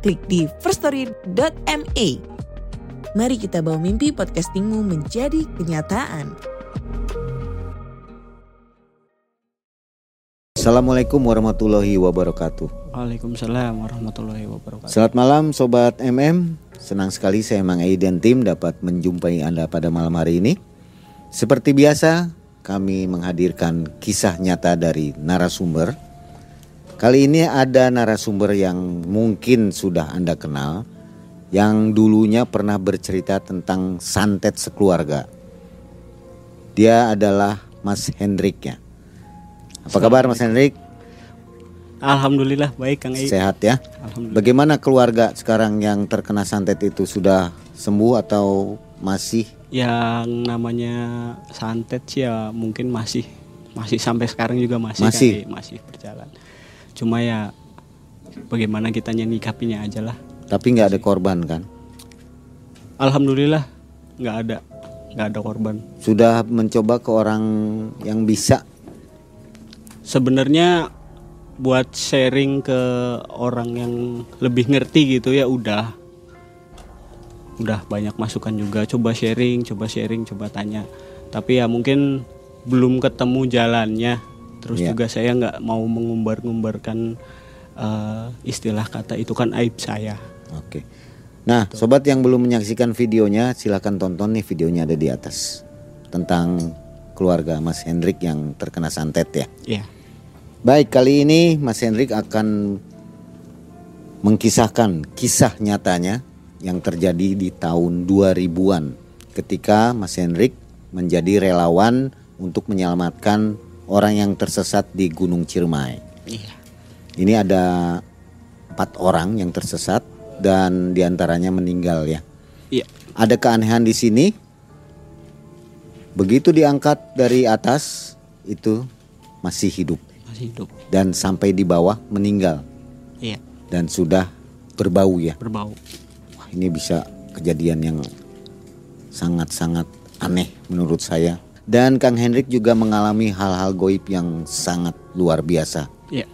klik di firststory.me. Mari kita bawa mimpi podcastingmu menjadi kenyataan. Assalamualaikum warahmatullahi wabarakatuh. Waalaikumsalam warahmatullahi wabarakatuh. Selamat malam Sobat MM. Senang sekali saya Mang Ei dan tim dapat menjumpai Anda pada malam hari ini. Seperti biasa, kami menghadirkan kisah nyata dari narasumber. Kali ini ada narasumber yang mungkin sudah Anda kenal, yang dulunya pernah bercerita tentang santet sekeluarga. Dia adalah Mas Hendrik ya. Apa kabar Mas Hendrik? Alhamdulillah baik Kang Ei. Sehat ya? Alhamdulillah. Bagaimana keluarga sekarang yang terkena santet itu sudah sembuh atau masih? Yang namanya santet sih ya mungkin masih masih sampai sekarang juga masih Masih? Kang Ei, masih berjalan. Cuma ya bagaimana kita nyikapinya aja lah. Tapi nggak ada korban kan? Alhamdulillah nggak ada nggak ada korban. Sudah mencoba ke orang yang bisa? Sebenarnya buat sharing ke orang yang lebih ngerti gitu ya udah udah banyak masukan juga coba sharing coba sharing coba tanya tapi ya mungkin belum ketemu jalannya terus Iya. juga saya nggak mau mengumbar-ngumbarkan eh, istilah kata itu kan aib saya Oke. Nah, sobat yang belum menyaksikan videonya, silahkan tonton nih videonya ada di atas tentang keluarga Mas Hendrik yang terkena santet ya. ya Baik, kali ini Mas Hendrik akan mengkisahkan kisah nyatanya yang terjadi di tahun 2000-an ketika Mas Hendrik menjadi relawan untuk menyelamatkan orang yang tersesat di Gunung Ciremai. iya Ini ada empat orang yang tersesat dan di antaranya meninggal ya. iya Ada keanehan di sini. Begitu diangkat dari atas itu masih hidup masih hidup dan sampai di bawah meninggal iya dan sudah berbau ya. berbau Wah, ini bisa kejadian yang sangat-sangat aneh menurut saya. Dan Kang Hendrik juga mengalami hal-hal goib yang sangat luar biasa. iya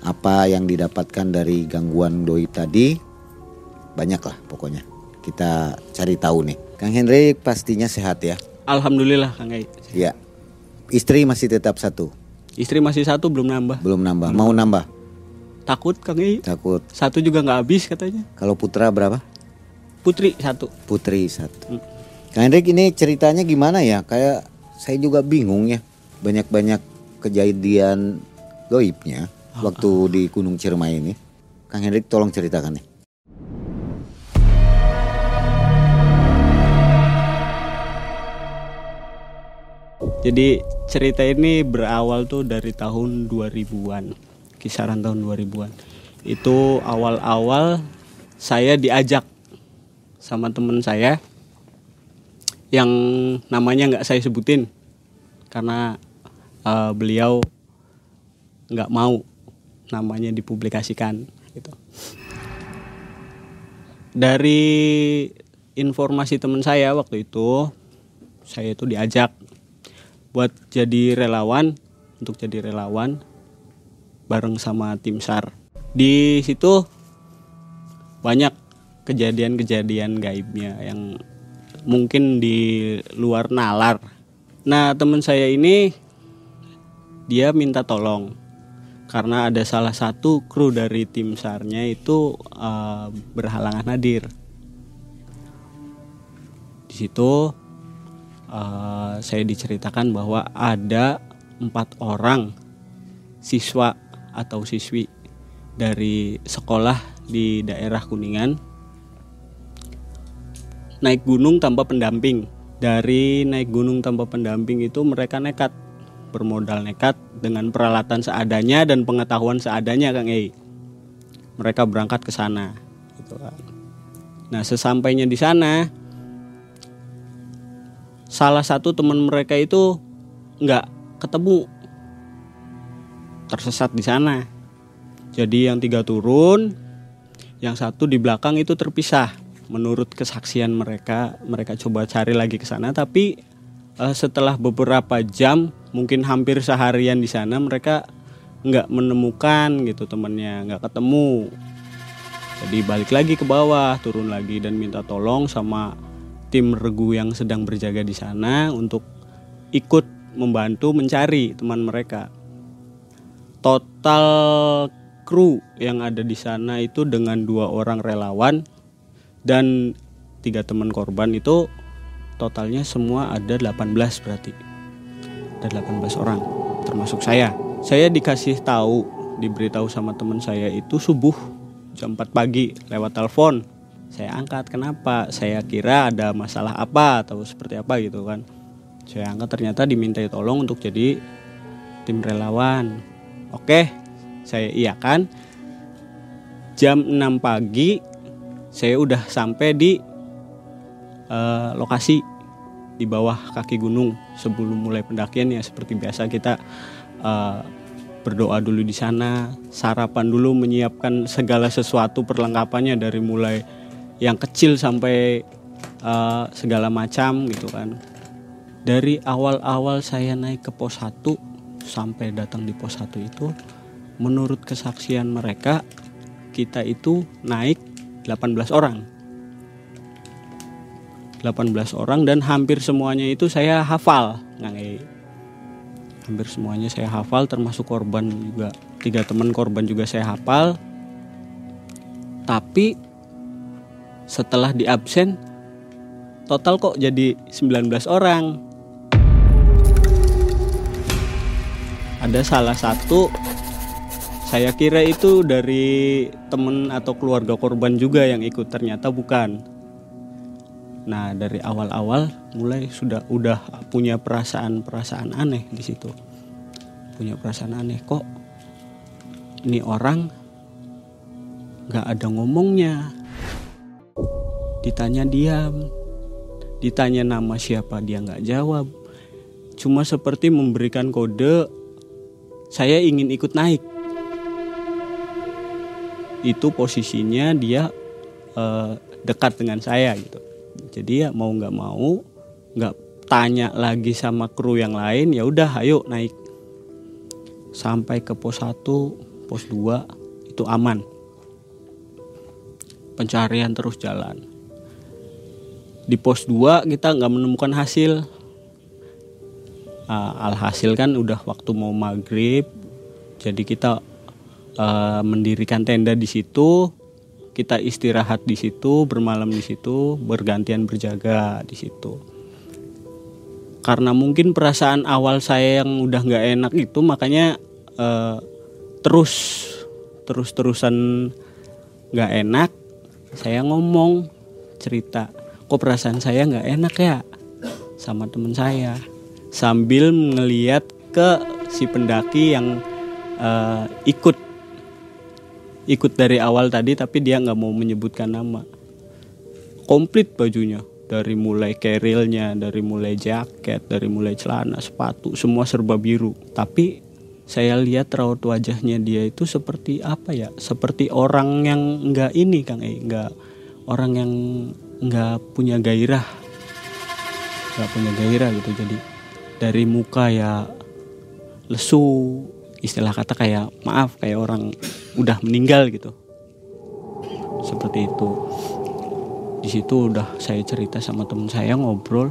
Apa yang didapatkan dari gangguan goib tadi banyak lah pokoknya. Kita cari tahu nih. Kang Hendrik pastinya sehat ya. Alhamdulillah Kang Ei Ya. Istri masih tetap satu, istri masih satu belum nambah belum nambah. Mau nambah? takut Kang Ei Takut. satu juga nggak habis katanya Kalau putra berapa? putri satu Putri satu. Hmm. Kang Hendrik ini ceritanya gimana ya? Kayak saya juga bingung ya. Banyak-banyak kejadian goibnya waktu di Gunung Ciremai ini. Kang Hendrik tolong ceritakan nih. Jadi cerita ini berawal tuh dari tahun 2000-an, kisaran tahun 2000-an. Itu awal-awal saya diajak sama temen saya yang namanya nggak saya sebutin karena eh, beliau nggak mau namanya dipublikasikan gitu. Dari informasi teman saya waktu itu, saya itu diajak buat jadi relawan untuk jadi relawan bareng sama tim SAR. Di situ banyak kejadian-kejadian gaibnya yang mungkin di luar nalar. Nah, teman saya ini dia minta tolong karena ada salah satu kru dari tim SAR-nya itu eh, berhalangan hadir. Di situ eh, saya diceritakan bahwa ada empat orang siswa atau siswi dari sekolah di daerah Kuningan naik gunung tanpa pendamping. Dari naik gunung tanpa pendamping itu mereka nekat bermodal nekat dengan peralatan seadanya dan pengetahuan seadanya Kang Ei. Mereka berangkat ke sana. gitu kan. Nah sesampainya di sana, salah satu teman mereka itu nggak ketemu, tersesat di sana. Jadi yang tiga turun, yang satu di belakang itu terpisah. Menurut kesaksian mereka, mereka coba cari lagi ke sana, tapi uh, setelah beberapa jam, mungkin hampir seharian di sana, mereka nggak menemukan gitu temennya, nggak ketemu. Jadi balik lagi ke bawah, turun lagi dan minta tolong sama tim regu yang sedang berjaga di sana untuk ikut membantu mencari teman mereka. Total kru yang ada di sana itu dengan dua orang relawan dan tiga teman korban itu totalnya semua ada 18 berarti. Ada 18 orang termasuk saya. Saya dikasih tahu, diberitahu sama teman saya itu subuh jam 4 pagi lewat telepon. Saya angkat kenapa? Saya kira ada masalah apa atau seperti apa gitu kan. Saya angkat ternyata dimintai tolong untuk jadi tim relawan. Oke, saya iakan. Jam 6 pagi saya udah sampai di uh, lokasi di bawah kaki gunung sebelum mulai pendakian ya seperti biasa kita uh, berdoa dulu di sana, sarapan dulu menyiapkan segala sesuatu perlengkapannya dari mulai yang kecil sampai uh, segala macam gitu kan. Dari awal-awal saya naik ke pos 1 sampai datang di pos 1 itu menurut kesaksian mereka kita itu naik 18 orang. 18 orang dan hampir semuanya itu saya hafal. Hampir semuanya saya hafal termasuk korban juga tiga teman korban juga saya hafal tapi setelah di absen total kok jadi 19 orang ada salah satu saya kira itu dari temen atau keluarga korban juga yang ikut ternyata bukan. Nah dari awal-awal mulai sudah udah punya perasaan-perasaan aneh di situ, punya perasaan aneh kok ini orang nggak ada ngomongnya, ditanya diam, ditanya nama siapa dia nggak jawab, cuma seperti memberikan kode saya ingin ikut naik. Itu posisinya dia uh, dekat dengan saya gitu. Jadi ya mau nggak mau nggak tanya lagi sama kru yang lain ya udah ayo naik. Sampai ke pos 1 pos 2 itu aman. Pencarian terus jalan. Di pos 2 kita nggak menemukan hasil. Uh, alhasil kan udah waktu mau maghrib jadi kita uh, mendirikan tenda di situ kita istirahat di situ, bermalam di situ, bergantian berjaga di situ. Karena mungkin perasaan awal saya yang udah nggak enak itu makanya uh, terus terus terusan nggak enak. Saya ngomong cerita, kok perasaan saya nggak enak ya sama teman saya sambil ngeliat ke si pendaki yang uh, ikut ikut dari awal tadi tapi dia nggak mau menyebutkan nama. Komplit bajunya. Dari mulai kerilnya dari mulai jaket dari mulai celana sepatu semua serba biru. Tapi saya lihat raut wajahnya dia itu seperti apa ya? Seperti orang yang nggak ini kang eh. Nggak orang yang nggak punya gairah. Nggak punya gairah gitu. Jadi dari muka ya lesu istilah kata kayak maaf kayak orang udah meninggal gitu. Seperti itu. Di situ udah saya cerita sama temen saya ngobrol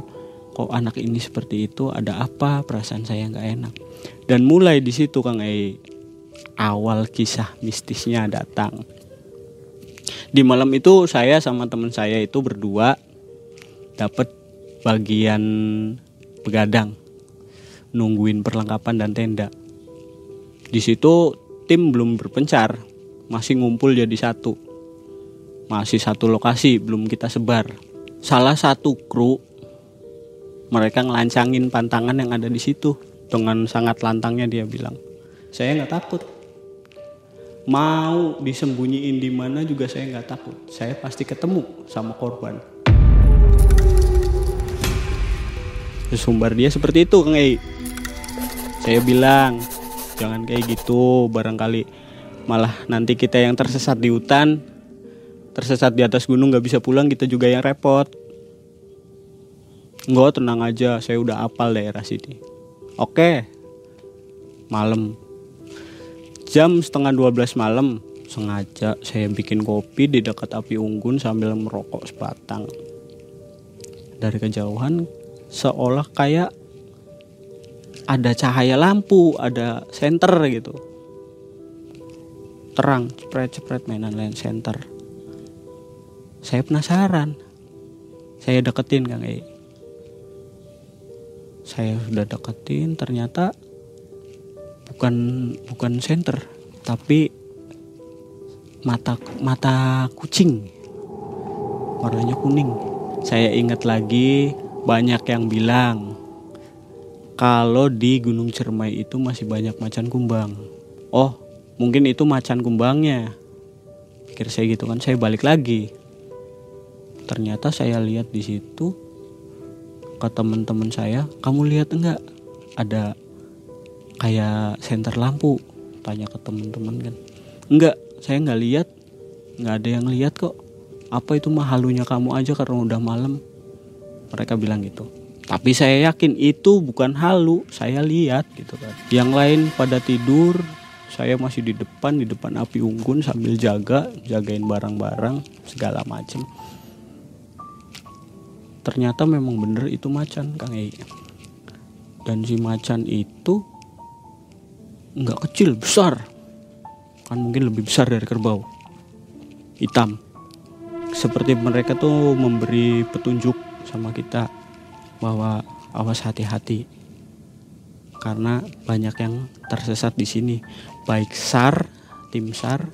kok anak ini seperti itu? Ada apa? Perasaan saya nggak enak. Dan mulai di situ kang E awal kisah mistisnya datang. Di malam itu saya sama teman saya itu berdua dapat bagian begadang nungguin perlengkapan dan tenda di situ tim belum berpencar, masih ngumpul jadi satu. Masih satu lokasi, belum kita sebar. Salah satu kru mereka ngelancangin pantangan yang ada di situ dengan sangat lantangnya dia bilang, saya nggak takut. mau disembunyiin di mana juga saya nggak takut saya pasti ketemu sama korban sumber dia seperti itu Kang Ei saya bilang jangan kayak gitu barangkali malah nanti kita yang tersesat di hutan tersesat di atas gunung nggak bisa pulang kita juga yang repot. Enggak tenang aja saya udah apal daerah sini. Oke Malam. Jam setengah 12 malam Sengaja saya bikin kopi di dekat api unggun sambil merokok sebatang. Dari kejauhan Seolah kayak Ada cahaya lampu Ada senter gitu. Terang Cepret-cepret mainan lain center Saya penasaran. Saya deketin Kang E saya sudah deketin ternyata bukan bukan center tapi mata mata kucing. Warnanya kuning. Saya ingat lagi banyak yang bilang kalau di Gunung Cermai itu masih banyak macan kumbang. Oh mungkin itu macan kumbangnya. Pikir saya gitu kan saya balik lagi. Ternyata saya lihat di situ ke teman-teman saya kamu lihat enggak? Ada kayak senter lampu. Tanya ke teman-teman kan. Enggak saya nggak lihat. Nggak ada yang lihat kok. Apa itu mah halunya kamu aja karena udah malam? Mereka bilang gitu tapi saya yakin itu bukan halu saya lihat gitu kan. Yang lain pada tidur saya masih di depan di depan api unggun sambil jaga jagain barang-barang segala macem. Ternyata memang bener itu macan Kang Ei. Dan si macan itu nggak kecil besar. Kan mungkin lebih besar dari kerbau. Hitam. Seperti mereka tuh memberi petunjuk sama kita bahwa awas hati-hati karena banyak yang tersesat di sini baik SAR tim SAR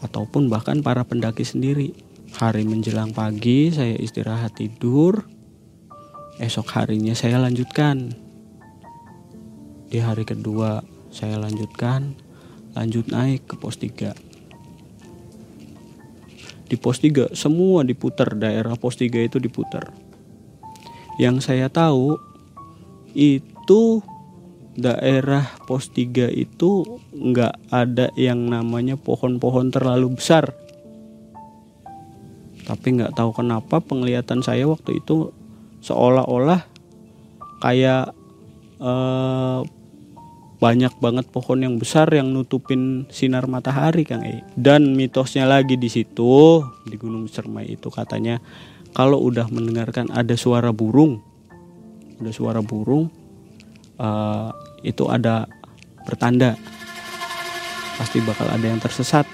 ataupun bahkan para pendaki sendiri Hari menjelang pagi saya istirahat tidur. Esok harinya saya lanjutkan. Di hari kedua saya lanjutkan, lanjut naik ke pos 3. Di pos 3 semua diputar, daerah pos 3 itu diputar. Yang saya tahu itu daerah pos 3 itu nggak ada yang namanya pohon-pohon terlalu besar tapi nggak tahu kenapa penglihatan saya waktu itu seolah-olah kayak eh, banyak banget pohon yang besar yang nutupin sinar matahari Kang E. Dan mitosnya lagi di situ di Gunung Cermai itu katanya kalau udah mendengarkan ada suara burung, ada suara burung uh, itu ada pertanda pasti bakal ada yang tersesat.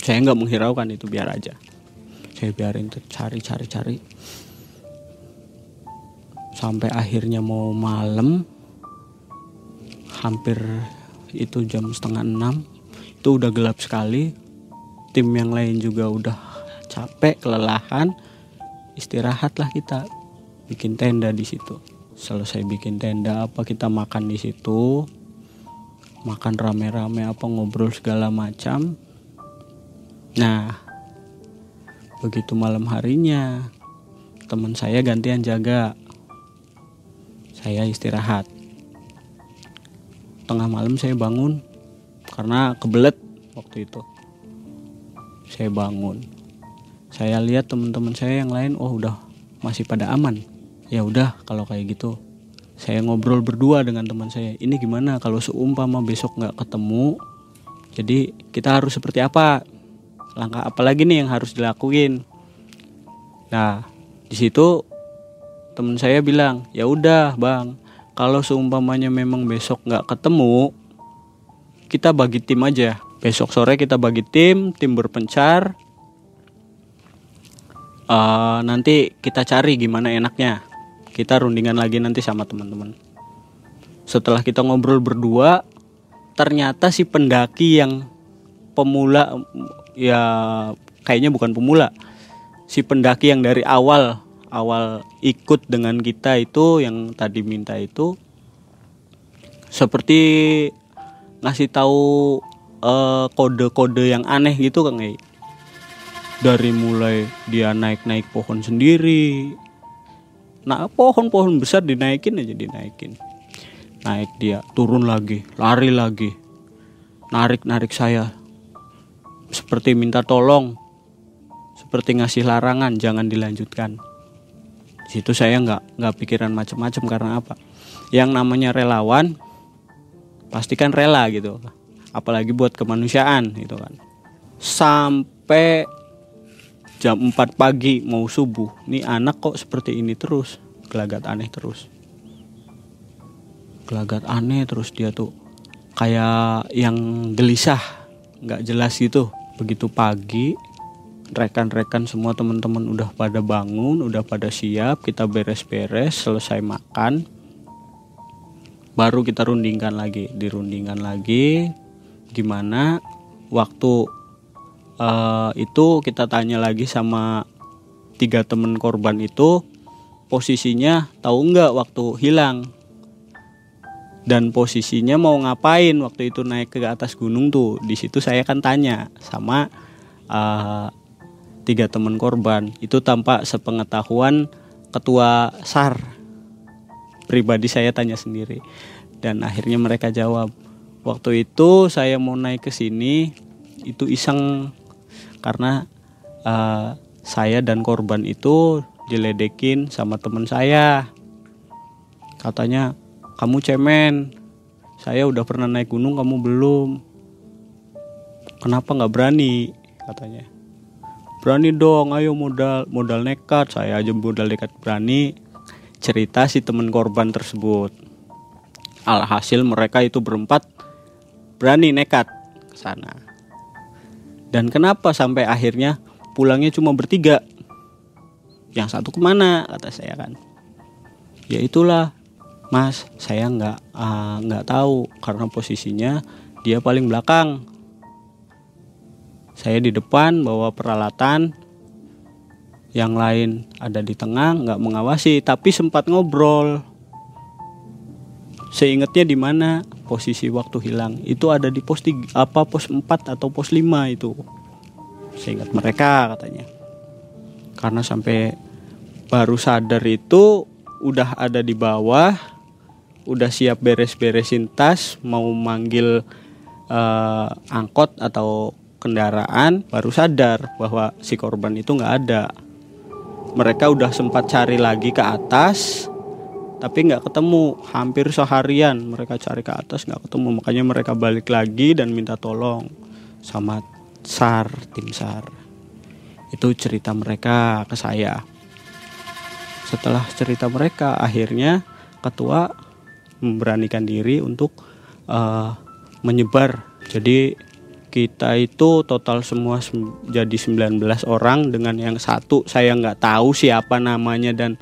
Saya nggak menghiraukan itu biar aja. Saya biarin cari cari cari. Sampai akhirnya mau malam hampir itu jam setengah enam itu udah gelap sekali. Tim yang lain juga udah capek kelelahan istirahatlah kita bikin tenda di situ selesai bikin tenda apa kita makan di situ makan rame-rame apa ngobrol segala macam Nah, begitu malam harinya, teman saya gantian jaga. Saya istirahat. Tengah malam saya bangun karena kebelet waktu itu. Saya bangun. Saya lihat teman-teman saya yang lain, oh udah masih pada aman. Ya udah kalau kayak gitu. Saya ngobrol berdua dengan teman saya. Ini gimana kalau seumpama besok nggak ketemu? Jadi kita harus seperti apa? langkah apa lagi nih yang harus dilakuin nah di situ teman saya bilang ya udah bang kalau seumpamanya memang besok nggak ketemu kita bagi tim aja besok sore kita bagi tim tim berpencar uh, nanti kita cari gimana enaknya. Kita rundingan lagi nanti sama teman-teman. Setelah kita ngobrol berdua ternyata si pendaki yang pemula ya kayaknya bukan pemula. Si pendaki yang dari awal awal ikut dengan kita itu yang tadi minta itu seperti ngasih tahu eh, kode-kode yang aneh gitu Kang Ei. Dari mulai dia naik-naik pohon sendiri. Nah, pohon-pohon besar dinaikin aja dinaikin. Naik dia, turun lagi, lari lagi. Narik-narik saya. Seperti minta tolong. Seperti ngasih larangan jangan dilanjutkan. Di situ saya nggak nggak pikiran macam-macam karena apa? Yang namanya relawan pastikan rela gitu apalagi buat kemanusiaan gitu kan sampai jam 4 pagi mau subuh. Nih anak kok seperti ini terus. Gelagat aneh terus. Gelagat aneh terus dia tuh. Kayak yang gelisah. Nggak jelas gitu. Begitu pagi rekan-rekan semua teman-teman udah pada bangun udah pada siap kita beres-beres selesai makan. Baru kita rundingkan lagi dirundingkan lagi. Gimana waktu uh, itu kita tanya lagi sama tiga temen korban itu posisinya tahu nggak waktu hilang? Dan posisinya mau ngapain waktu itu naik ke atas gunung tuh? Di situ saya kan tanya sama uh, tiga teman korban. Itu tampak sepengetahuan ketua sar pribadi saya tanya sendiri. Dan akhirnya mereka jawab waktu itu saya mau naik ke sini itu iseng karena uh, saya dan korban itu diledekin sama teman saya. Katanya kamu cemen. Saya udah pernah naik gunung kamu belum. Kenapa nggak berani? katanya. Berani dong ayo modal modal nekat. Saya aja modal nekat berani cerita si teman korban tersebut. Alhasil mereka itu berempat berani nekat ke sana. Dan kenapa sampai akhirnya pulangnya cuma bertiga? Yang satu ke mana? Kata saya kan. Ya itulah, Mas. Saya nggak uh, nggak tahu karena posisinya dia paling belakang. Saya di depan bawa peralatan, yang lain ada di tengah nggak mengawasi tapi sempat ngobrol seingatnya di mana posisi waktu hilang. Itu ada di pos tiga, apa pos 4 atau pos 5 itu. Seingat mereka katanya. Karena sampai baru sadar itu udah ada di bawah udah siap beres-beresin tas mau manggil uh, angkot atau kendaraan baru sadar bahwa si korban itu nggak ada. Mereka udah sempat cari lagi ke atas tapi nggak ketemu. Hampir seharian mereka cari ke atas nggak ketemu. Makanya mereka balik lagi dan minta tolong sama sar tim sar. Itu cerita mereka ke saya. Setelah cerita mereka akhirnya ketua memberanikan diri untuk uh, menyebar. Jadi kita itu total semua jadi 19 orang dengan yang satu saya nggak tahu siapa namanya dan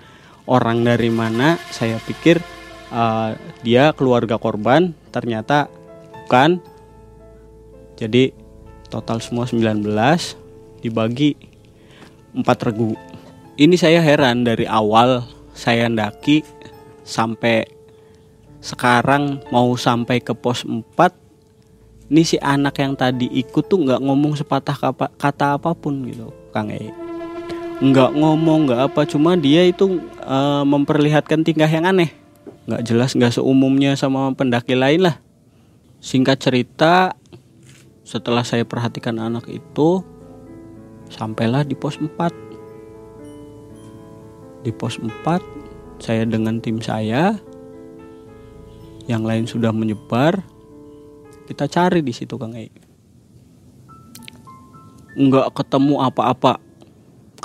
orang dari mana saya pikir uh, dia keluarga korban ternyata bukan. Jadi total semua 19 dibagi 4 regu. Ini saya heran dari awal saya ndaki sampai sekarang mau sampai ke pos 4 ini si anak yang tadi ikut tuh nggak ngomong sepatah kata apa pun gitu Kang E nggak ngomong nggak apa cuma dia itu uh, memperlihatkan tingkah yang aneh. Nggak jelas nggak seumumnya sama pendaki lain lah. Singkat cerita setelah saya perhatikan anak itu sampailah di pos 4 di pos 4 saya dengan tim saya yang lain sudah menyebar kita cari di situ Kang Ei. Nggak ketemu apa-apa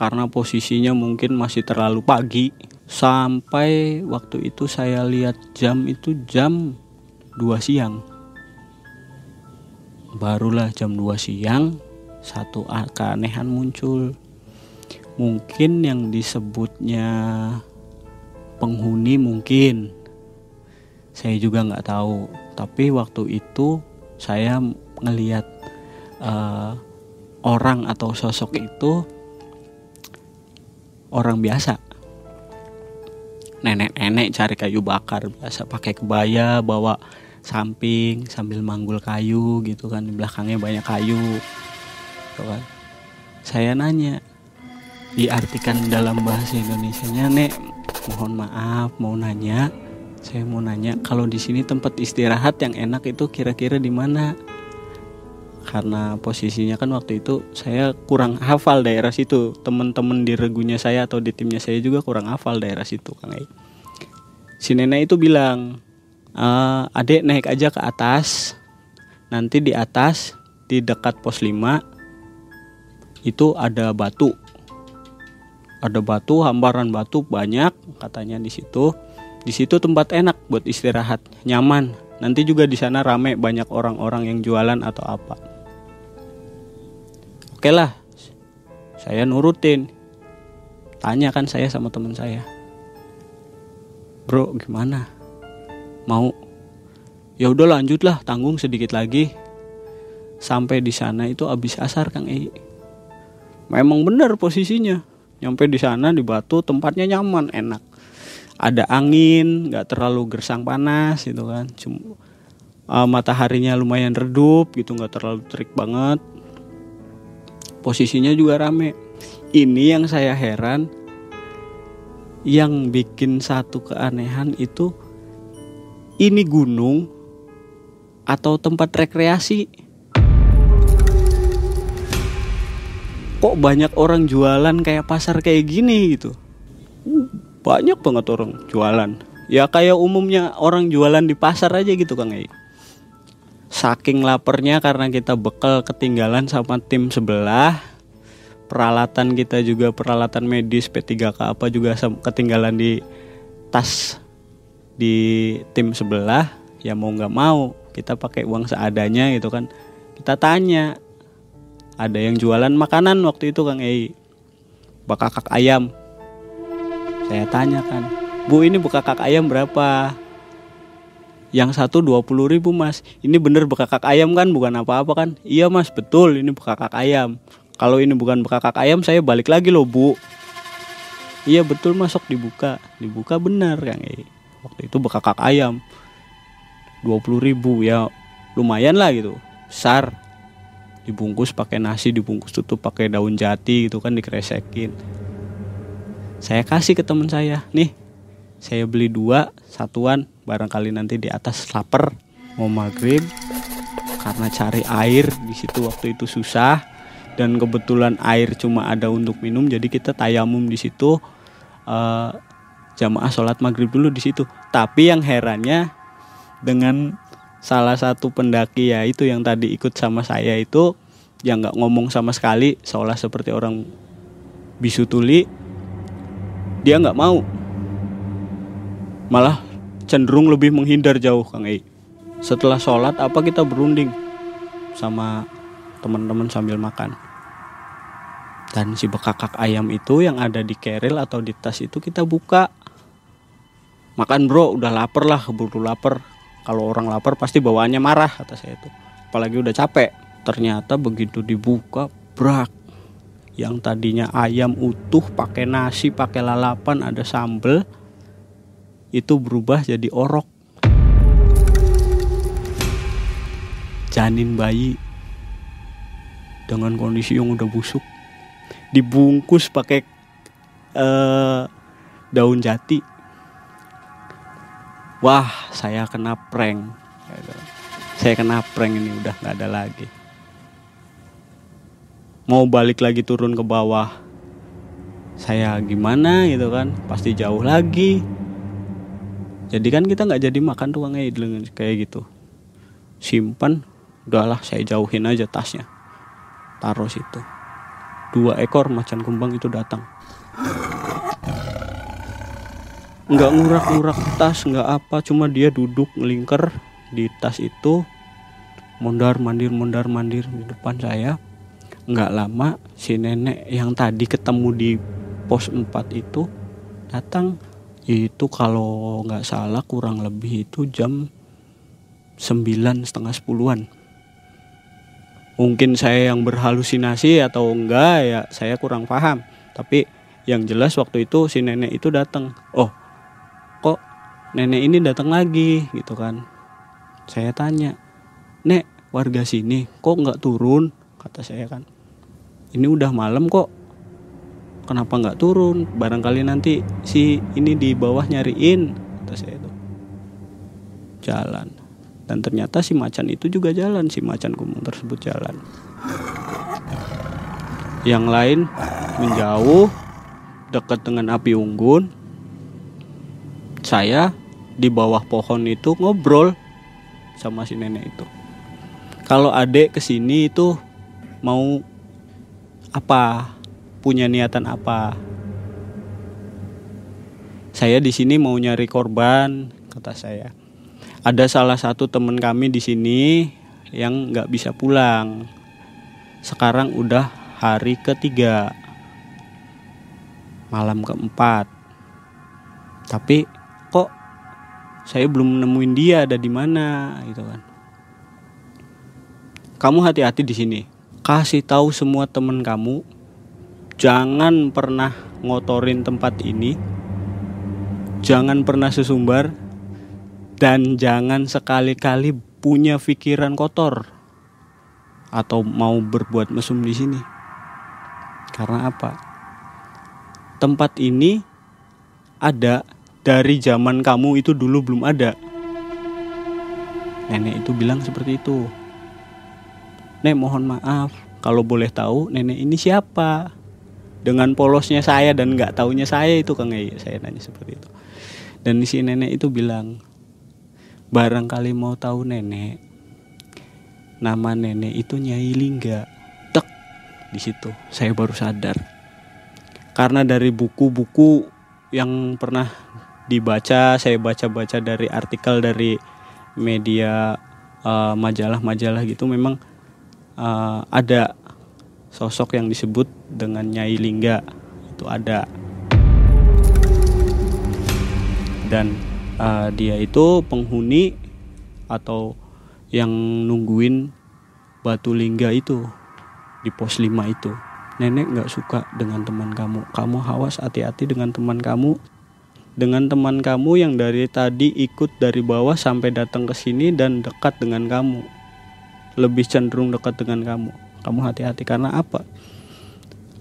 karena posisinya mungkin masih terlalu pagi. Sampai waktu itu saya lihat jam itu jam 2 siang. Barulah jam 2 siang satu keanehan muncul. Mungkin yang disebutnya penghuni mungkin saya juga nggak tahu tapi waktu itu saya ngelihat uh, orang atau sosok itu orang biasa. Nenek-nenek cari kayu bakar biasa pakai kebaya bawa samping sambil manggul kayu gitu kan di belakangnya banyak kayu. Kan. Saya nanya diartikan dalam bahasa Indonesia nya nek mohon maaf mau nanya saya mau nanya kalau di sini tempat istirahat yang enak itu kira-kira di mana karena posisinya kan waktu itu saya kurang hafal daerah situ. Teman-teman di regunya saya atau di timnya saya juga kurang hafal daerah situ kang Ei. Si nenek itu bilang e, adek naik aja ke atas. Nanti di atas di dekat pos 5 itu ada batu. Ada batu hamparan batu banyak katanya di situ. Di situ tempat enak buat istirahat nyaman. Nanti juga di sana rame banyak orang-orang yang jualan atau apa oke lah saya nurutin. Tanya kan saya sama teman saya. Bro gimana? Mau? Ya udah lanjutlah tanggung sedikit lagi. Sampai di sana itu habis asar kang Ei. Memang benar posisinya. Nyampe di sana di batu tempatnya nyaman enak. Ada angin nggak terlalu gersang panas gitu kan. Cuma uh, mataharinya lumayan redup gitu nggak terlalu terik banget posisinya juga rame ini yang saya heran yang bikin satu keanehan itu ini gunung atau tempat rekreasi. Kok banyak orang jualan kayak pasar kayak gini gitu? Banyak banget orang jualan. Ya kayak umumnya orang jualan di pasar aja gitu Kang Ei. Saking laparnya karena kita bekal ketinggalan sama tim sebelah, peralatan kita juga peralatan medis P3K apa juga ketinggalan di tas di tim sebelah. Ya mau nggak mau kita pakai uang seadanya gitu kan. Kita tanya ada yang jualan makanan waktu itu Kang Ei? Bekakak ayam. Saya tanya kan Bu ini bekakak ayam berapa yang satu dua puluh ribu mas. Ini bener bekakak ayam kan bukan apa-apa kan? Iya mas betul ini bekakak ayam. Kalau ini bukan bekakak ayam saya balik lagi loh bu. Iya betul masuk dibuka. Dibuka benar kang e. waktu itu bekakak ayam. 20 ribu ya lumayan lah gitu. Besar. Dibungkus pakai nasi dibungkus tutup pakai daun jati gitu kan dikresekin. Saya kasih ke teman saya. Nih saya beli dua satuan barangkali nanti di atas lapar mau maghrib karena cari air di situ waktu itu susah dan kebetulan air cuma ada untuk minum jadi kita tayamum di situ uh, jamaah sholat maghrib dulu di situ. Tapi yang herannya dengan salah satu pendaki ya itu yang tadi ikut sama saya itu yang nggak ngomong sama sekali seolah seperti orang bisu tuli dia nggak mau. Malah cenderung lebih menghindar jauh Kang Ei. Setelah sholat apa kita berunding sama teman-teman sambil makan. Dan si bekakak ayam itu yang ada di keril atau di tas itu kita buka. Makan bro, udah lapar lah, keburu lapar. Kalau orang lapar pasti bawaannya marah kata saya itu. Apalagi udah capek. Ternyata begitu dibuka, brak. Yang tadinya ayam utuh pakai nasi, pakai lalapan, ada sambel, itu berubah jadi orok. Janin bayi dengan kondisi yang udah busuk dibungkus pakai uh, daun jati. Wah, saya kena prank. Saya kena prank ini udah nggak ada lagi. Mau balik lagi turun ke bawah. Saya gimana gitu kan? Pasti jauh lagi jadi kan kita nggak jadi makan tuh dengan kayak gitu. Simpan udahlah saya jauhin aja tasnya. Taruh situ. Dua ekor macan kumbang itu datang. Nggak ngurak-ngurak tas nggak apa cuma dia duduk ngelingker di tas itu. Mondar mandir mondar mandir di depan saya. Nggak lama si nenek yang tadi ketemu di pos 4 itu datang itu kalau nggak salah kurang lebih itu jam sembilan setengah sepuluhan. Mungkin saya yang berhalusinasi atau enggak ya saya kurang paham. Tapi yang jelas waktu itu si nenek itu datang. Oh kok nenek ini datang lagi? Gitu kan. Saya tanya nek warga sini kok nggak turun? Kata saya kan. Ini udah malam kok kenapa nggak turun? Barangkali nanti si ini di bawah nyariin kata saya itu. Jalan. Dan ternyata si macan itu juga jalan si macan kumung tersebut jalan. Yang lain menjauh dekat dengan api unggun. Saya di bawah pohon itu ngobrol sama si nenek itu. Kalau adek ke sini itu mau apa punya niatan apa? Saya di sini mau nyari korban kata saya. Ada salah satu teman kami di sini yang nggak bisa pulang. Sekarang udah hari ketiga. Malam keempat. Tapi kok saya belum nemuin dia ada di mana gitu kan. Kamu hati-hati di sini. Kasih tahu semua teman kamu jangan pernah ngotorin tempat ini jangan pernah sesumbar dan jangan sekali-kali punya pikiran kotor atau mau berbuat mesum di sini. Karena apa? Tempat ini ada dari zaman kamu itu dulu belum ada. Nenek itu bilang seperti itu. Nek mohon maaf, kalau boleh tahu nenek ini siapa? Dengan polosnya saya dan nggak taunya saya itu Kang Ei, saya nanya seperti itu. Dan si nenek itu bilang, barangkali mau tahu nenek, nama nenek itu Nyai Lingga. Tek di situ, saya baru sadar. Karena dari buku-buku yang pernah dibaca, saya baca-baca dari artikel dari media eh, majalah-majalah gitu, memang uh, ada sosok yang disebut dengan Nyai Lingga itu ada. Dan uh, dia itu penghuni atau yang nungguin batu lingga itu di pos 5 itu. Nenek nggak suka dengan teman kamu. Kamu awas hati-hati dengan teman kamu. Dengan teman kamu yang dari tadi ikut dari bawah sampai datang ke sini dan dekat dengan kamu. Lebih cenderung dekat dengan kamu. Kamu hati-hati karena apa?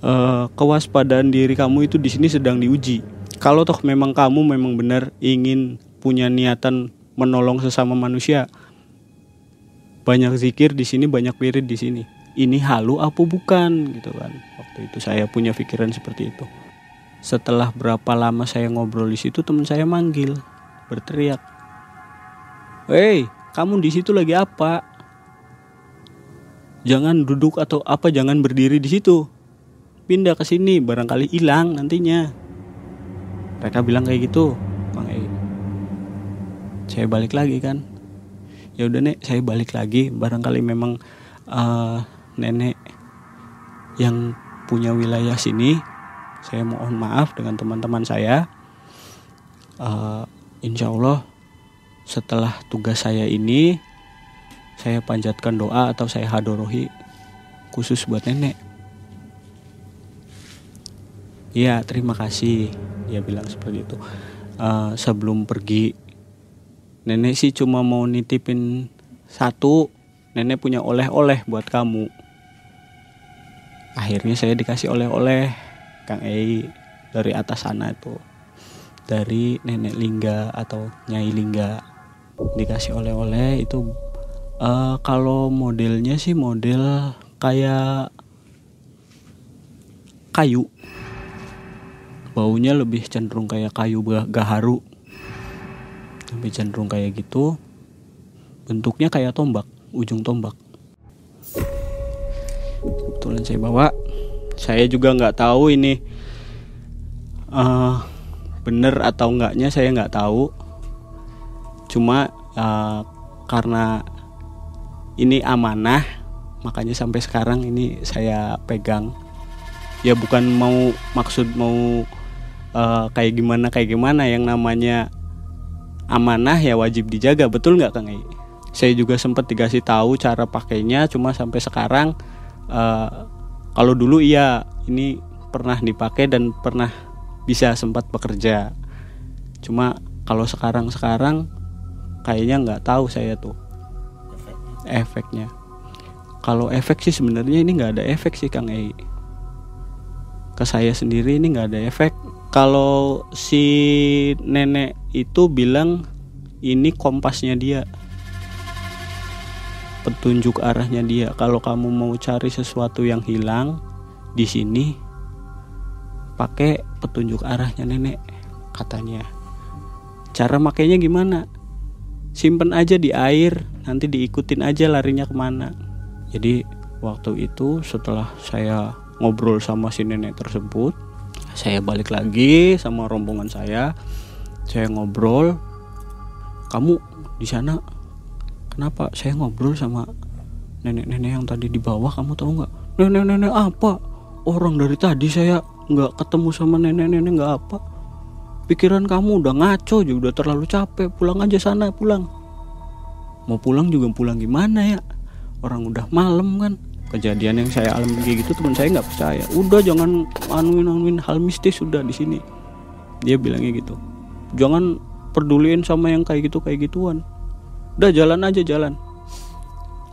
E, kewaspadaan diri kamu itu di sini sedang diuji. Kalau toh memang kamu memang benar ingin punya niatan menolong sesama manusia, banyak zikir di sini, banyak wirid di sini. Ini halu apa bukan gitu kan? Waktu itu saya punya pikiran seperti itu. Setelah berapa lama saya ngobrol di situ, teman saya manggil, berteriak, "Hei, kamu di situ lagi apa?" Jangan duduk atau apa jangan berdiri di situ. Pindah ke sini barangkali hilang nantinya. Mereka bilang kayak gitu. Bang E saya balik lagi kan. Ya udah nek saya balik lagi. Barangkali memang uh, nenek yang punya wilayah sini saya mohon maaf dengan teman-teman saya. Uh, insya Allah setelah tugas saya ini saya panjatkan doa atau saya hadorohi khusus buat nenek. Iya terima kasih dia bilang seperti itu. Uh, sebelum pergi nenek sih cuma mau nitipin satu nenek punya oleh-oleh buat kamu. Akhirnya saya dikasih oleh-oleh Kang Ei dari atas sana itu dari nenek Lingga atau Nyai Lingga dikasih oleh-oleh itu Uh, kalau modelnya sih model kayak kayu. Baunya lebih cenderung kayak kayu gaharu. Lebih cenderung kayak gitu. Bentuknya kayak tombak, ujung tombak. Kebetulan saya bawa. Saya juga nggak tahu ini uh, bener atau enggaknya saya nggak tahu. Cuma uh, karena ini amanah makanya sampai sekarang ini saya pegang. Ya bukan mau maksud mau uh, kayak gimana kayak gimana yang namanya amanah ya wajib dijaga betul nggak kang Ei? saya juga sempat dikasih tahu cara pakainya cuma sampai sekarang uh, kalau dulu iya ini pernah dipakai dan pernah bisa sempat bekerja. Cuma kalau sekarang sekarang kayaknya nggak tahu saya tuh efeknya. Kalau efek sih sebenarnya ini nggak ada efek sih Kang Ei. Ke saya sendiri ini nggak ada efek. Kalau si nenek itu bilang ini kompasnya dia petunjuk arahnya dia. Kalau kamu mau cari sesuatu yang hilang di sini pakai petunjuk arahnya nenek katanya. Cara makainya gimana simpen aja di air nanti diikutin aja larinya ke mana. Jadi waktu itu setelah saya ngobrol sama si nenek tersebut saya balik lagi sama rombongan saya saya ngobrol kamu di sana? Kenapa? Saya ngobrol sama nenek-nenek yang tadi di bawah kamu tahu nggak? Nenek-nenek apa? Orang dari tadi saya nggak ketemu sama nenek-nenek nggak apa pikiran kamu udah ngaco juga udah terlalu capek. Pulang aja sana pulang. Mau pulang juga pulang gimana ya? Orang udah malam kan. Kejadian yang saya alami kayak gitu teman saya nggak percaya. Udah jangan anuin anuin hal mistis sudah di sini. Dia bilangnya gitu. Jangan peduliin sama yang kayak gitu kayak gituan. Udah jalan aja jalan.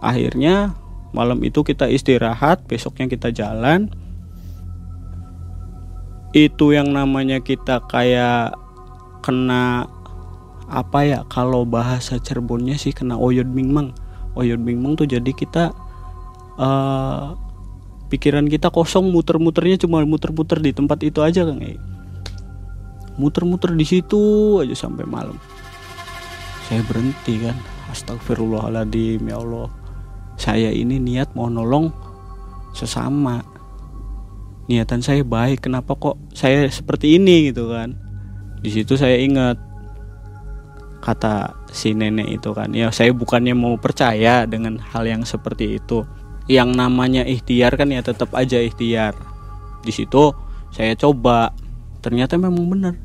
Akhirnya malam itu kita istirahat besoknya kita jalan itu yang namanya kita kayak kena apa ya kalau bahasa Cirebonnya sih kena oyod mingmang oyod mingmang tuh jadi kita uh, pikiran kita kosong muter-muternya cuma muter-muter di tempat itu aja kang muter-muter di situ aja sampai malam. Saya berhenti kan. Astagfirullahaladzim ya Allah. Saya ini niat mau nolong sesama niatan saya baik kenapa kok saya seperti ini gitu kan? Di situ saya ingat kata si nenek itu kan ya saya bukannya mau percaya dengan hal yang seperti itu. Yang namanya ikhtiar kan ya tetap aja ikhtiar. Di situ saya coba ternyata memang benar.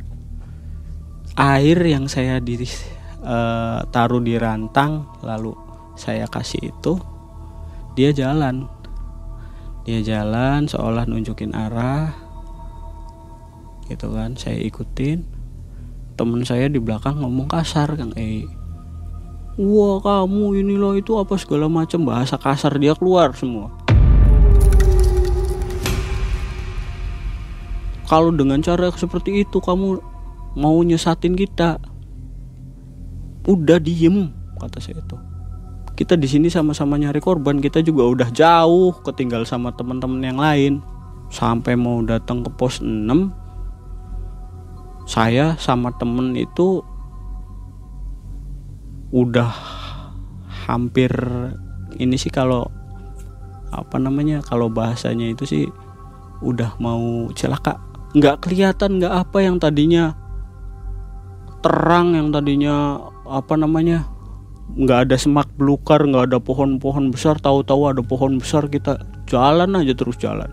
Air yang saya di uh, taruh di rantang lalu saya kasih itu dia jalan dia jalan seolah nunjukin arah gitu kan. Saya ikutin. Temen saya di belakang ngomong kasar kang eh wah kamu ini loh itu apa segala macam. Bahasa kasar dia keluar semua. Kalau dengan cara seperti itu kamu mau nyesatin kita? Udah diem kata saya itu kita di sini sama-sama nyari korban kita juga udah jauh ketinggal sama teman-teman yang lain. Sampai mau datang ke pos 6 saya sama temen itu udah hampir ini sih kalau apa namanya kalau bahasanya itu sih udah mau celaka. Nggak kelihatan nggak apa yang tadinya terang yang tadinya apa namanya nggak ada semak belukar nggak ada pohon-pohon besar tahu-tahu ada pohon besar kita jalan aja terus jalan.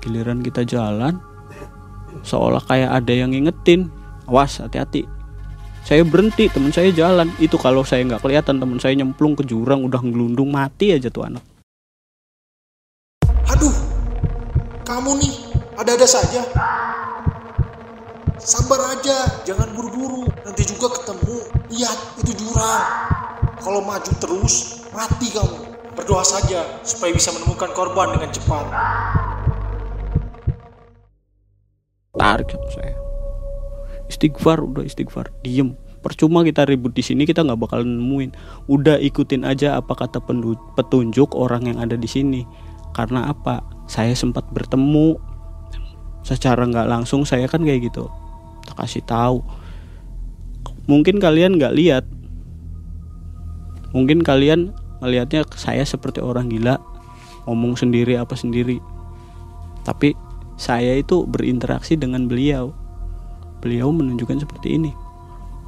Giliran kita jalan seolah kayak ada yang ngingetin awas hati-hati. Saya berhenti teman saya jalan. Itu kalau saya nggak kelihatan teman saya nyemplung ke jurang udah ngelundung mati aja tuh anak. Aduh kamu nih ada-ada saja. Sabar aja jangan buru-buru. Nanti juga ketemu. Lihat itu jurang kalau maju terus mati kamu. Berdoa saja supaya bisa menemukan korban dengan cepat. Tarik sama saya. Istighfar udah istighfar. Diem. Percuma kita ribut di sini kita nggak bakal nemuin. Udah ikutin aja apa kata petunjuk orang yang ada di sini. Karena apa? Saya sempat bertemu. Secara nggak langsung saya kan kayak gitu. Tak kasih tahu. Mungkin kalian nggak lihat mungkin kalian melihatnya saya seperti orang gila ngomong sendiri apa sendiri. Tapi saya itu berinteraksi dengan beliau. Beliau menunjukkan seperti ini.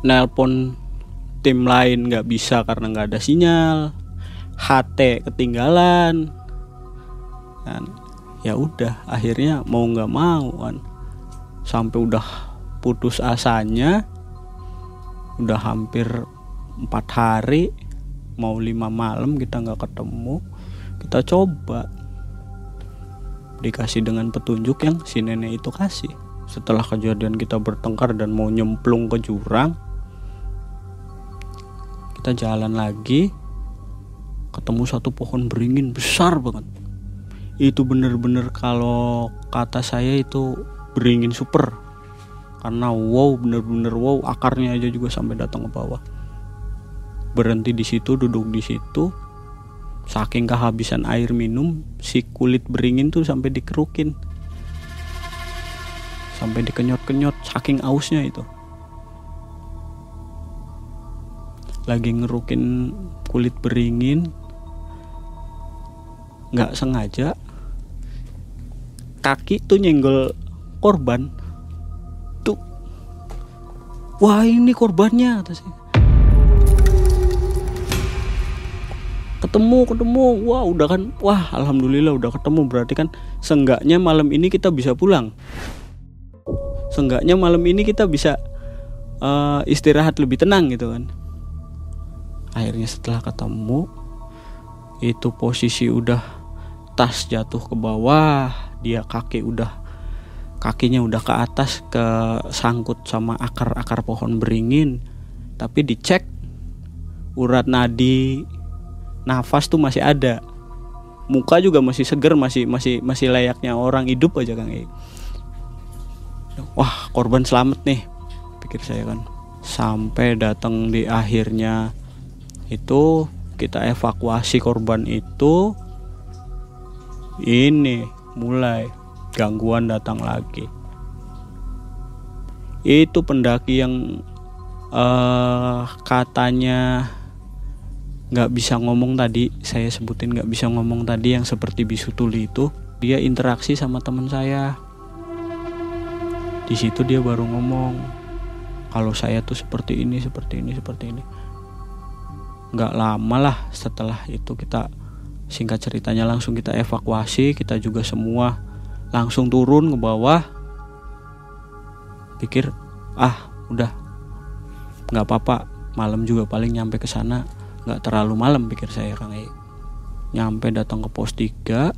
Nelpon tim lain nggak bisa karena nggak ada sinyal. HT ketinggalan. Dan ya udah akhirnya mau nggak mau kan. Sampai udah putus asanya udah hampir empat hari mau lima malam kita nggak ketemu kita coba. Dikasih dengan petunjuk yang si nenek itu kasih. Setelah kejadian kita bertengkar dan mau nyemplung ke jurang kita jalan lagi ketemu satu pohon beringin besar banget. Itu bener-bener kalau kata saya itu beringin super. Karena wow bener-bener wow akarnya aja juga sampai datang ke bawah berhenti di situ duduk di situ. Saking kehabisan air minum si kulit beringin tuh sampai dikerukin. Sampai dikenyot-kenyot saking ausnya itu. Lagi ngerukin kulit beringin nggak sengaja kaki tuh nyenggol korban. Tuh. Wah ini korbannya kata ketemu ketemu. Wah udah kan wah alhamdulillah udah ketemu. Berarti kan senggaknya malam ini kita bisa pulang. Senggaknya malam ini kita bisa uh, istirahat lebih tenang gitu kan. Akhirnya setelah ketemu itu posisi udah tas jatuh ke bawah dia kaki udah kakinya udah ke atas ke sangkut sama akar-akar pohon beringin. Tapi dicek urat nadi nafas tuh masih ada. Muka juga masih seger masih masih masih layaknya orang hidup aja kang wah korban selamat nih pikir saya kan. Sampai datang di akhirnya itu kita evakuasi korban itu ini mulai gangguan datang lagi. Itu pendaki yang uh, katanya nggak bisa ngomong tadi saya sebutin nggak bisa ngomong tadi yang seperti bisu tuli itu dia interaksi sama teman saya. Di situ dia baru ngomong kalau saya tuh seperti ini seperti ini seperti ini. Nggak lama lah setelah itu kita singkat ceritanya langsung kita evakuasi kita juga semua langsung turun ke bawah. Pikir ah udah nggak apa-apa malam juga paling nyampe ke sana nggak terlalu malam pikir saya E nyampe datang ke pos 3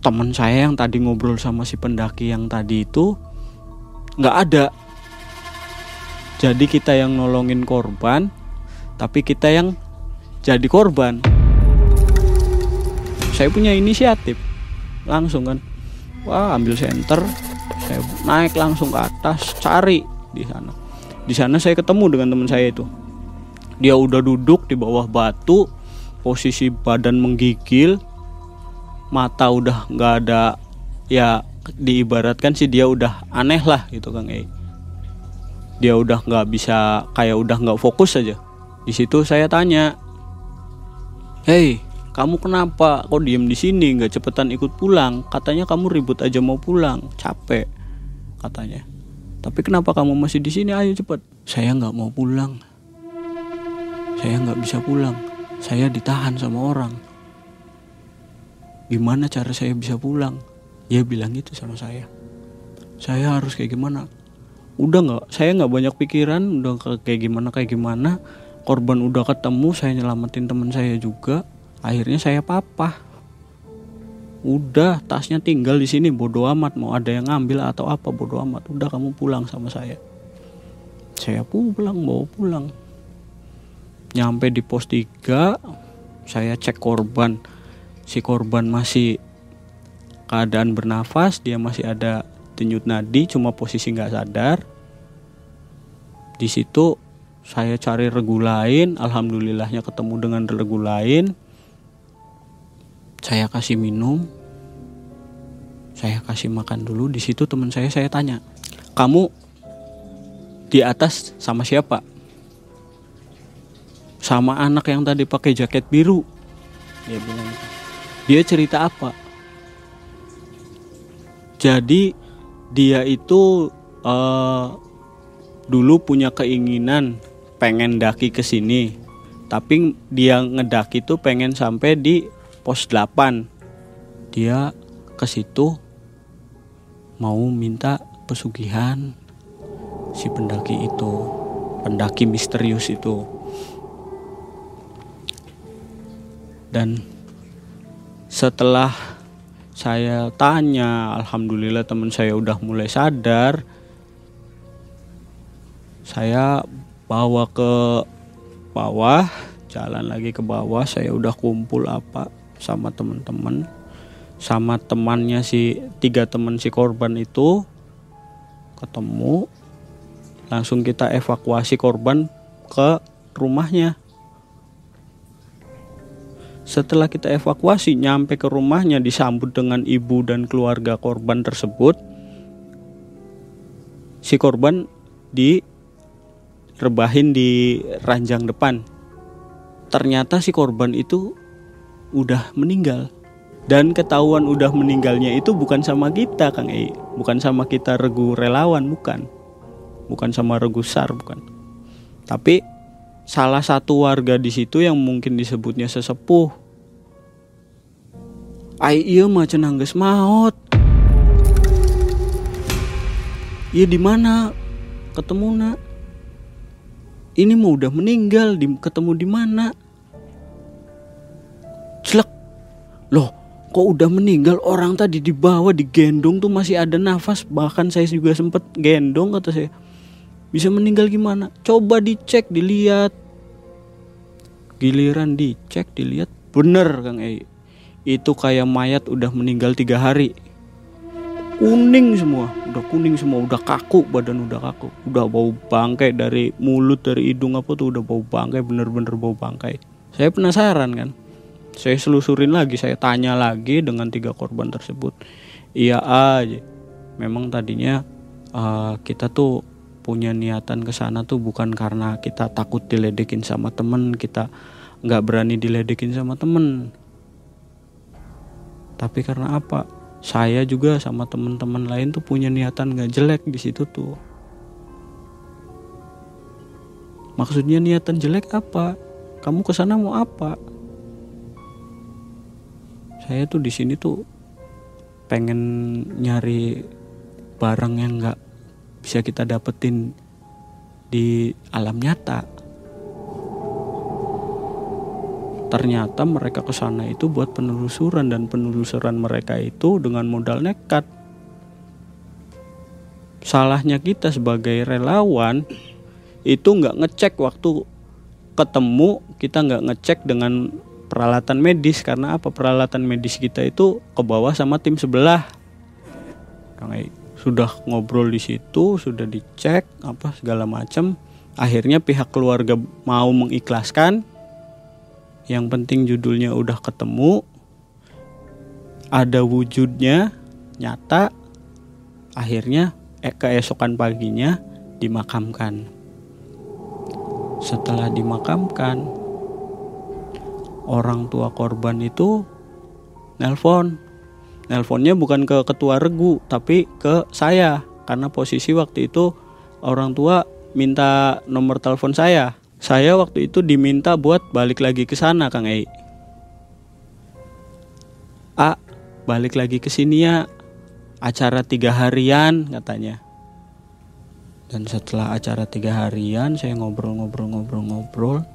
teman saya yang tadi ngobrol sama si pendaki yang tadi itu nggak ada. Jadi kita yang nolongin korban tapi kita yang jadi korban. Saya punya inisiatif langsung kan. Wah ambil senter saya naik langsung ke atas cari di sana. Di sana saya ketemu dengan teman saya itu dia udah duduk di bawah batu posisi badan menggigil mata udah nggak ada ya diibaratkan sih dia udah aneh lah gitu kang E dia udah nggak bisa kayak udah nggak fokus aja di situ saya tanya, "Hei, kamu kenapa kok diem di sini nggak cepetan ikut pulang? Katanya kamu ribut aja mau pulang, capek." Katanya. Tapi kenapa kamu masih di sini? Ayo cepet. Saya nggak mau pulang. Saya nggak bisa pulang. Saya ditahan sama orang. Gimana cara saya bisa pulang? Dia bilang gitu sama saya. Saya harus kayak gimana? Udah nggak, saya nggak banyak pikiran, udah kayak gimana kayak gimana korban udah ketemu saya nyelamatin teman saya juga akhirnya saya papa udah tasnya tinggal di sini bodoh amat mau ada yang ngambil atau apa bodoh amat udah kamu pulang sama saya saya pulang bawa pulang nyampe di pos 3 saya cek korban. Si korban masih keadaan bernafas dia masih ada denyut nadi cuma posisi nggak sadar. Di situ saya cari regu lain alhamdulillahnya ketemu dengan regu lain. Saya kasih minum saya kasih makan dulu. Di situ teman saya saya tanya kamu di atas sama siapa sama anak yang tadi pakai jaket biru. Dia bilang dia cerita apa? Jadi dia itu uh, dulu punya keinginan pengen daki ke sini. Tapi dia ngedaki tuh pengen sampai di pos 8 dia ke situ mau minta pesugihan si pendaki itu. Pendaki misterius itu dan setelah saya tanya alhamdulillah teman saya udah mulai sadar saya bawa ke bawah jalan lagi ke bawah. Saya udah kumpul apa sama teman-teman sama temannya si tiga teman si korban itu ketemu langsung kita evakuasi korban ke rumahnya setelah kita evakuasi nyampe ke rumahnya disambut dengan ibu dan keluarga korban tersebut si korban direbahin di ranjang depan. Ternyata si korban itu udah meninggal. Dan ketahuan udah meninggalnya itu bukan sama kita Kang E bukan sama kita regu relawan bukan. Bukan sama regu sar bukan. Tapi salah satu warga di situ yang mungkin disebutnya sesepuh. Ai iya mah geus maot. Iya di mana? Ketemu nak. Ini mau udah meninggal di, ketemu di mana? Celek. Loh kok udah meninggal? Orang tadi dibawa digendong tuh masih ada nafas. Bahkan saya juga sempet gendong kata saya. Bisa meninggal gimana? Coba dicek dilihat giliran dicek dilihat bener kang E itu kayak mayat udah meninggal tiga hari. Kuning semua udah kuning semua udah kaku badan udah kaku. Udah bau bangkai dari mulut dari hidung apa tuh udah bau bangkai bener-bener bau bangkai. Saya penasaran kan? Saya selusurin lagi saya tanya lagi dengan tiga korban tersebut. Iya aja. Memang tadinya uh, kita tuh punya niatan ke sana tuh bukan karena kita takut diledekin sama temen kita nggak berani diledekin sama temen. Tapi karena apa? Saya juga sama teman-teman lain tuh punya niatan nggak jelek di situ tuh. Maksudnya niatan jelek apa? Kamu ke sana mau apa? Saya tuh di sini tuh pengen nyari barang yang nggak bisa kita dapetin di alam nyata. Ternyata mereka ke sana itu buat penelusuran dan penelusuran mereka itu dengan modal nekat. Salahnya kita sebagai relawan itu nggak ngecek waktu ketemu kita nggak ngecek dengan peralatan medis karena apa peralatan medis kita itu ke bawah sama tim sebelah. Kang sudah ngobrol di situ, sudah dicek apa segala macam. Akhirnya pihak keluarga mau mengikhlaskan. Yang penting judulnya udah ketemu, ada wujudnya nyata. Akhirnya eh, keesokan paginya dimakamkan. Setelah dimakamkan, orang tua korban itu nelpon nelponnya bukan ke ketua regu tapi ke saya. Karena posisi waktu itu orang tua minta nomor telepon saya. Saya waktu itu diminta buat balik lagi ke sana Kang Ei. A balik lagi ke sini ya acara tiga harian katanya. Dan setelah acara tiga harian saya ngobrol-ngobrol-ngobrol-ngobrol.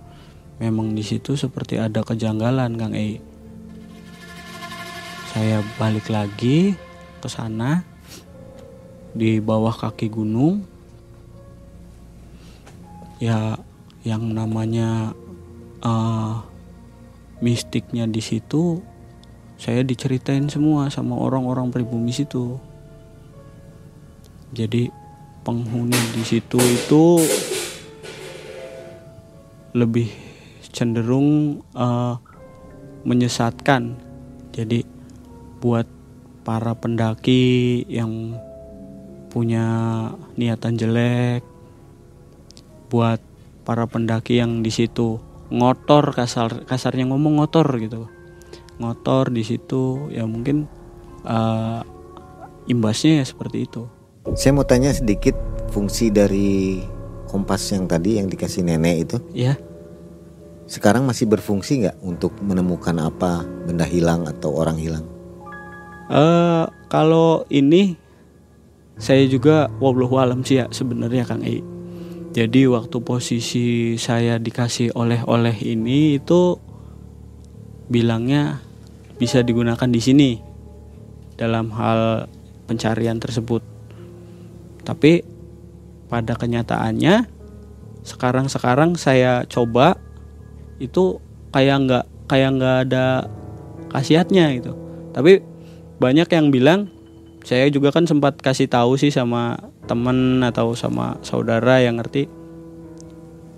Memang di situ seperti ada kejanggalan Kang Ei saya balik lagi ke sana di bawah kaki gunung. Ya yang namanya uh, mistiknya di situ saya diceritain semua sama orang-orang pribumi situ. Jadi penghuni di situ itu lebih cenderung uh, menyesatkan. Jadi buat para pendaki yang punya niatan jelek buat para pendaki yang di situ ngotor kasar kasarnya ngomong ngotor gitu. Ngotor di situ ya mungkin uh, imbasnya ya seperti itu. Saya mau tanya sedikit fungsi dari kompas yang tadi yang dikasih nenek itu. Ya sekarang masih berfungsi nggak untuk menemukan apa benda hilang atau orang hilang Uh, kalau ini saya juga wallahu alam sih ya sebenarnya Kang I. Jadi waktu posisi saya dikasih oleh-oleh ini itu bilangnya bisa digunakan di sini dalam hal pencarian tersebut. Tapi pada kenyataannya sekarang-sekarang saya coba itu kayak nggak kayak nggak ada khasiatnya gitu tapi banyak yang bilang saya juga kan sempat kasih tahu sih sama temen atau sama saudara yang ngerti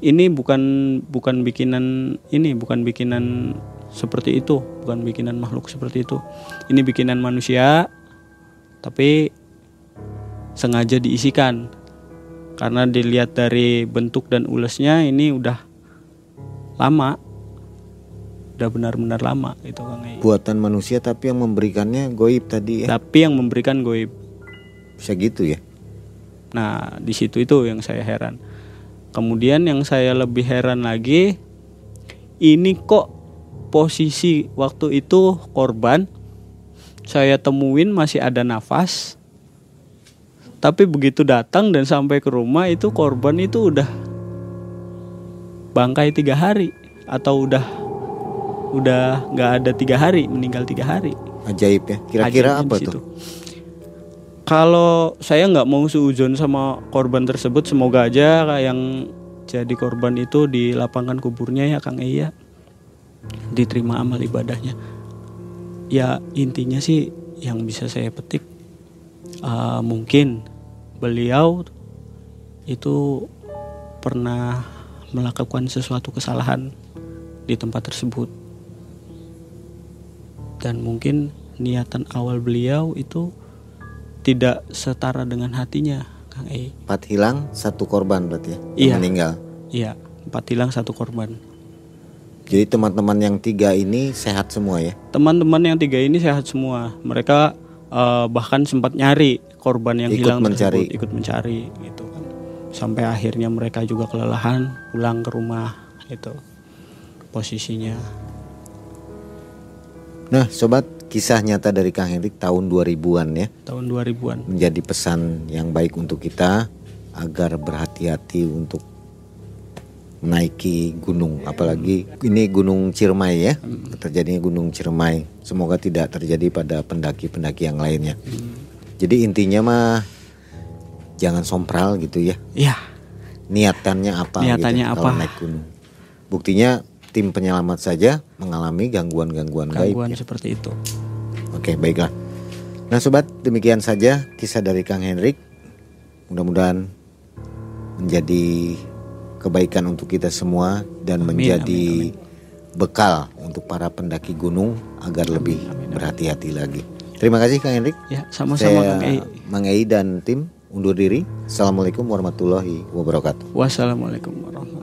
ini bukan bukan bikinan ini bukan bikinan seperti itu bukan bikinan makhluk seperti itu. Ini bikinan manusia tapi sengaja diisikan. Karena dilihat dari bentuk dan ulesnya ini udah lama udah benar-benar lama itu Kang Ei. Buatan manusia tapi yang memberikannya goib tadi ya. tapi yang memberikan goib Bisa gitu ya. Nah, di situ itu yang saya heran. Kemudian yang saya lebih heran lagi, ini kok posisi waktu itu korban saya temuin masih ada nafas. Tapi begitu datang dan sampai ke rumah itu korban itu udah bangkai tiga hari atau udah udah nggak ada tiga hari meninggal tiga hari. Ajaib ya. Kira-kira apa tuh? Kalau saya nggak mau suuzon sama korban tersebut, semoga aja yang jadi korban itu di lapangan kuburnya ya Kang Iya diterima amal ibadahnya. Ya intinya sih yang bisa saya petik eh, mungkin beliau itu pernah melakukan sesuatu kesalahan di tempat tersebut dan mungkin niatan awal beliau itu tidak setara dengan hatinya Kang E. Empat hilang, satu korban berarti ya. Iya. Meninggal. Iya, empat hilang satu korban. Jadi teman-teman yang tiga ini sehat semua ya. Teman-teman yang tiga ini sehat semua. Mereka eh, bahkan sempat nyari korban yang Ikut hilang mencari. tersebut, ikut mencari gitu kan. Sampai akhirnya mereka juga kelelahan pulang ke rumah itu posisinya. Nah, sobat, kisah nyata dari Kang Hendrik tahun 2000-an ya. tahun 2000-an. Menjadi pesan yang baik untuk kita agar berhati-hati untuk menaiki gunung, apalagi ini Gunung Ciremai ya. Terjadinya Gunung Ciremai. Semoga tidak terjadi pada pendaki-pendaki yang lainnya. Jadi intinya mah jangan sompral gitu ya. Iya, Niatannya apa Niatannya gitu kalau apa? naik gunung. Buktinya tim penyelamat saja mengalami gangguan-gangguan gaib. gangguan seperti itu. Oke, baiklah. Nah, sobat, demikian saja kisah dari Kang Henrik. Mudah-mudahan menjadi kebaikan untuk kita semua dan Amin, menjadi bekal untuk para pendaki gunung agar lebih berhati-hati lagi. Terima kasih Kang Henrik. Ya, sama-sama Saya Kang Ei. Mang Ei dan tim undur diri. Assalamualaikum warahmatullahi wabarakatuh. Wassalamualaikum warahmatullahi